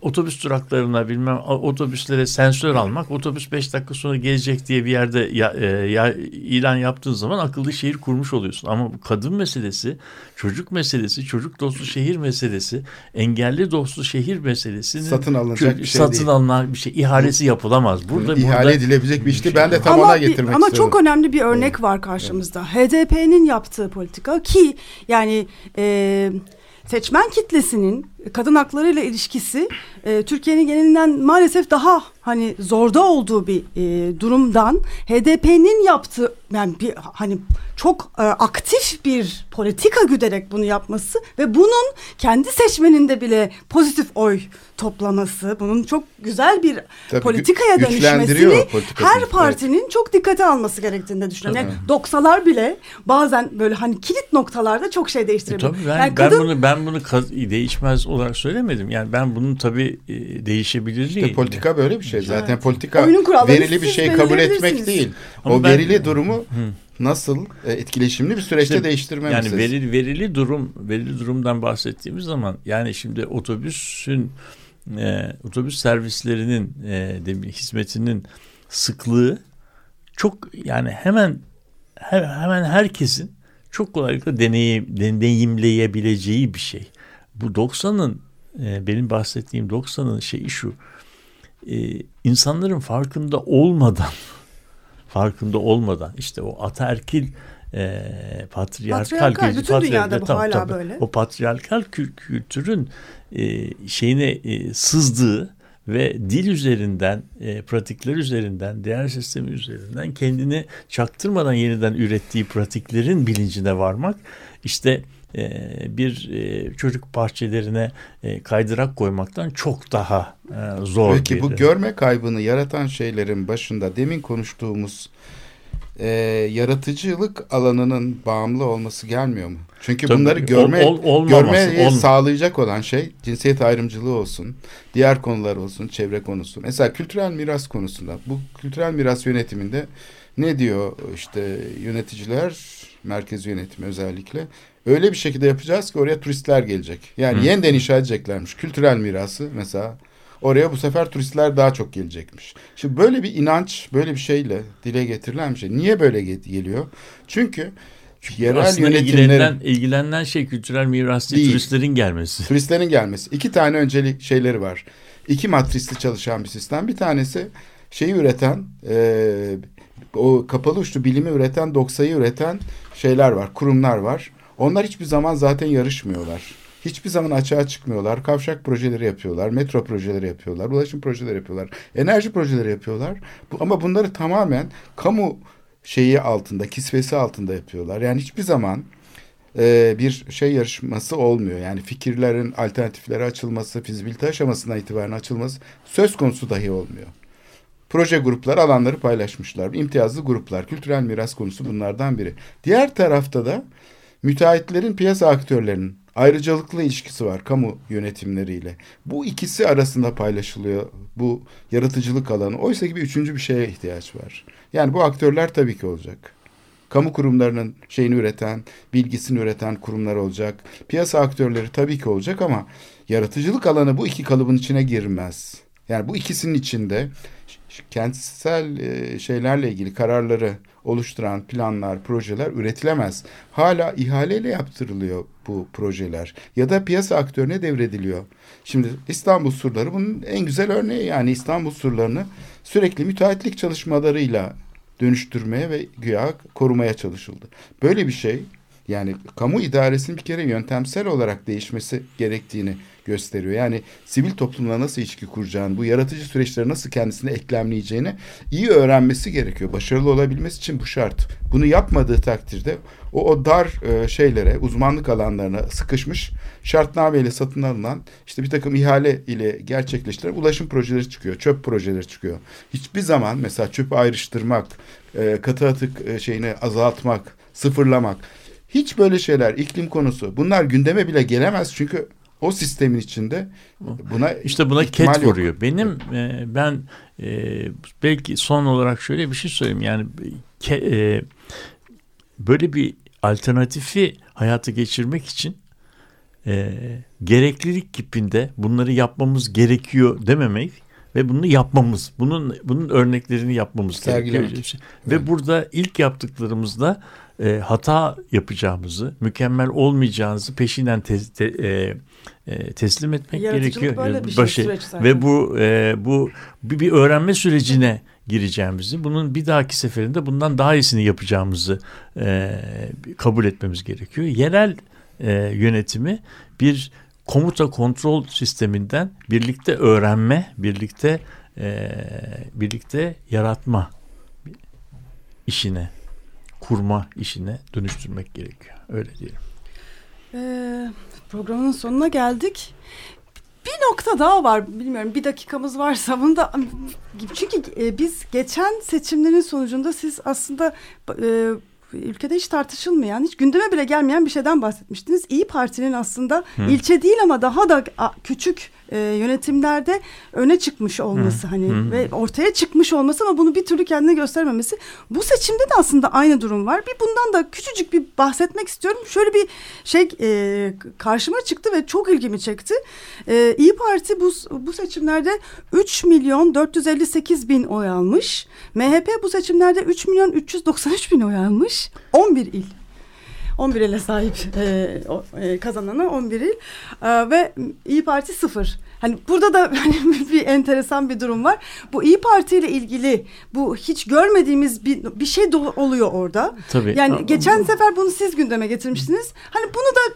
otobüs duraklarına bilmem otobüslere sensör almak, otobüs 5 dakika sonra gelecek diye bir yerde ya, e, ya, ilan yaptığın zaman akıllı şehir kurmuş oluyorsun. Ama bu kadın meselesi, çocuk meselesi, çocuk dostu şehir meselesi, engelli dostu şehir meselesi satın alınacak bir şey satın değil. alınan bir şey ihalesi yapılamaz. Burada ihale burada edilebilecek bir işti. Ben de tam ama ona getirmek ama istiyorum. çok önemli bir örnek var karşımızda. HDP'nin yaptığı politika ki yani e, seçmen kitlesinin kadın haklarıyla ilişkisi e, Türkiye'nin genelinden maalesef daha hani zorda olduğu bir e, durumdan HDP'nin yaptığı yani bir hani çok e, aktif bir politika güderek bunu yapması ve bunun kendi seçmeninde bile pozitif oy toplaması, bunun çok güzel bir Tabii politikaya dönüşmesini her Evet. partinin çok dikkate alması gerektiğini de düşünüyorum. Yani doksalar bile bazen böyle hani kilit noktalarda çok şey E değiştirebiliyor. tabii ben, yani ben kadın bunu ben bunu değişmez olarak söylemedim. Yani ben bunun tabii e, değişebilirliği. İşte politika böyle bir şey. Zaten politika verili bir şey kabul etmek değil. Ama o ben- verili durumu nasıl e, etkileşimli bir süreçte İşte değiştirme yani verili, verili durum verili durumdan bahsettiğimiz zaman yani şimdi otobüsün e, otobüs servislerinin e, de- hizmetinin sıklığı çok yani hemen he- hemen herkesin çok kolaylıkla deneyim, deneyimleyebileceği bir şey. Bu 90'ın e, benim bahsettiğim 90'ın şeyi şu e, insanların farkında olmadan farkında olmadan işte o ataerkil e, patriarkal, Patriarkal, bütün dünyada patriarkal- bu tabii, hala tabii. böyle. O patriarkal kül- kültürün e, şeyine e, sızdığı ve dil üzerinden, e, pratikler üzerinden, değer sistemi üzerinden kendini çaktırmadan yeniden ürettiği pratiklerin bilincine varmak işte e, bir e, çocuk bahçelerine e, kaydırak koymaktan çok daha e, zor. Peki bir- bu görme kaybını yaratan şeylerin başında demin konuştuğumuz e, yaratıcılık alanının bağımlı olması gelmiyor mu? Çünkü Tabii, bunları görme ol- ol- görmeyi olm- sağlayacak olan şey cinsiyet ayrımcılığı olsun, diğer konular olsun, çevre konusu. Mesela kültürel miras konusunda bu kültürel miras yönetiminde ne diyor işte yöneticiler, merkez yönetimi özellikle öyle bir şekilde yapacağız ki oraya turistler gelecek. Yani Hı. yeniden inşa edeceklermiş kültürel mirası mesela Oraya bu sefer turistler daha çok gelecekmiş. Şimdi böyle bir inanç, böyle bir şeyle dile getirilen bir şey. Niye böyle ge- geliyor? Çünkü yerel Aslında ilgilenen, ilgilenen şey kültürel miras değil, Değil. turistlerin gelmesi. turistlerin gelmesi. İki tane öncelik şeyleri var. İki matrisli çalışan bir sistem. Bir tanesi şeyi üreten, e, o kapalı uçlu bilimi üreten, doksayı üreten şeyler var, kurumlar var. Onlar hiçbir zaman zaten yarışmıyorlar. Hiçbir zaman açığa çıkmıyorlar. Kavşak projeleri yapıyorlar, metro projeleri yapıyorlar, ulaşım projeleri yapıyorlar, enerji projeleri yapıyorlar. Bu, ama bunları tamamen kamu şeyi altında, kisvesi altında yapıyorlar. Yani hiçbir zaman e, bir şey yarışması olmuyor. Yani fikirlerin alternatiflere açılması, fizibilite aşamasına itibaren açılması söz konusu dahi olmuyor. Proje grupları alanları paylaşmışlar. İmtiyazlı gruplar, kültürel miras konusu bunlardan biri. Diğer tarafta da müteahhitlerin piyasa aktörlerinin ayrıcalıklı ilişkisi var kamu yönetimleriyle. Bu ikisi arasında paylaşılıyor bu yaratıcılık alanı. Oysa ki bir üçüncü bir şeye ihtiyaç var. Yani bu aktörler tabii ki olacak. Kamu kurumlarının şeyini üreten, bilgisini üreten kurumlar olacak. Piyasa aktörleri tabii ki olacak ama yaratıcılık alanı bu iki kalıbın içine girmez. Yani bu ikisinin içinde kentsel şeylerle ilgili kararları oluşturan planlar, projeler üretilemez. Hala ihaleyle yaptırılıyor bu projeler ya da piyasa aktörüne devrediliyor. Şimdi İstanbul surları bunun en güzel örneği yani İstanbul surlarını sürekli müteahhitlik çalışmalarıyla dönüştürmeye ve güya korumaya çalışıldı. Böyle bir şey yani kamu idaresinin bir kere yöntemsel olarak değişmesi gerektiğini gösteriyor. Yani sivil toplumla nasıl ilişki kuracağını, bu yaratıcı süreçleri nasıl kendisine eklemleyeceğini iyi öğrenmesi gerekiyor. Başarılı olabilmesi için bu şart. Bunu yapmadığı takdirde o, o dar e, şeylere, uzmanlık alanlarına sıkışmış şartnameyle satın alınan işte bir takım ihale ile gerçekleştirilen ulaşım projeleri çıkıyor, çöp projeleri çıkıyor. Hiçbir zaman mesela çöpü ayrıştırmak, e, katı atık e, şeyini azaltmak, sıfırlamak hiç böyle şeyler iklim konusu bunlar gündeme bile gelemez çünkü o sistemin içinde buna İşte buna ket yok. vuruyor. Benim e, ben e, belki son olarak şöyle bir şey söyleyeyim. Yani ke, e, böyle bir alternatifi hayata geçirmek için e, gereklilik kipinde bunları yapmamız gerekiyor dememek ve bunu yapmamız, bunun bunun örneklerini yapmamız gerekiyor. Ve burada ilk yaptıklarımızda e, hata yapacağımızı, mükemmel olmayacağınızı peşinden te, te, e, e, teslim etmek gerekiyor. böyle bir şey, Başı- ve bu e, bu bir, bir öğrenme sürecine gireceğimizi, bunun bir dahaki seferinde bundan daha iyisini yapacağımızı e, kabul etmemiz gerekiyor. Yerel e, yönetimi bir komuta kontrol sisteminden birlikte öğrenme, birlikte e, birlikte yaratma işine, kurma işine dönüştürmek gerekiyor. Öyle diyelim. Ee, programın sonuna geldik. Bir nokta daha var. Bilmiyorum bir dakikamız varsa bunu da çünkü e, biz geçen seçimlerin sonucunda siz aslında e, ülkede hiç tartışılmayan, hiç gündeme bile gelmeyen bir şeyden bahsetmiştiniz. İyi Parti'nin aslında ilçe değil ama daha da küçük e, yönetimlerde öne çıkmış olması hani Hı. ve ortaya çıkmış olması ama bunu bir türlü kendine göstermemesi. Bu seçimde de aslında aynı durum var. Bir bundan da küçücük bir bahsetmek istiyorum. Şöyle bir şey e, karşıma çıktı ve çok ilgimi çekti. E, İyi Parti bu bu seçimlerde 3 milyon 458 bin oy almış. MHP bu seçimlerde 3 milyon 393 bin oy almış. 11 il. 11 ile sahip e, o, e, kazanana 11 il E, ve İyi Parti sıfır. Hani burada da hani bir enteresan bir durum var. Bu İyi Parti ile ilgili bu hiç görmediğimiz bir, bir şey oluyor orada. Tabii. Yani geçen sefer bunu siz gündeme getirmiştiniz. Hani bunu da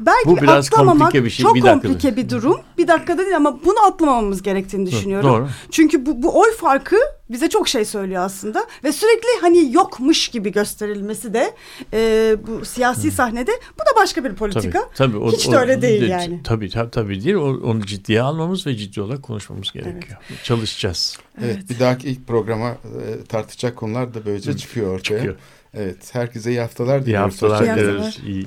belki Bu biraz atlamamak komplike bir şey. çok Bir dakikada. komplike bir durum. Bir dakikada değil ama bunu atlamamamız gerektiğini düşünüyorum. Doğru. Çünkü bu, bu oy farkı bize çok şey söylüyor aslında ve sürekli hani yokmuş gibi gösterilmesi de e, bu siyasi sahnede bu da başka bir politika. Tabii, tabii, o- Hiç o- de öyle değil de- yani. Tabii tabii, tabii değil. O- Onu ciddiye almamız ve ciddi olarak konuşmamız gerekiyor. Çalışacağız. Evet. bir dahaki ilk programa e, tartışacak konular da böylece çıkıyor ortaya. Çıkıyor. Evet herkese iyi haftalar İyi diliyoruz. haftalar İyi kalın. dileriz. İyi.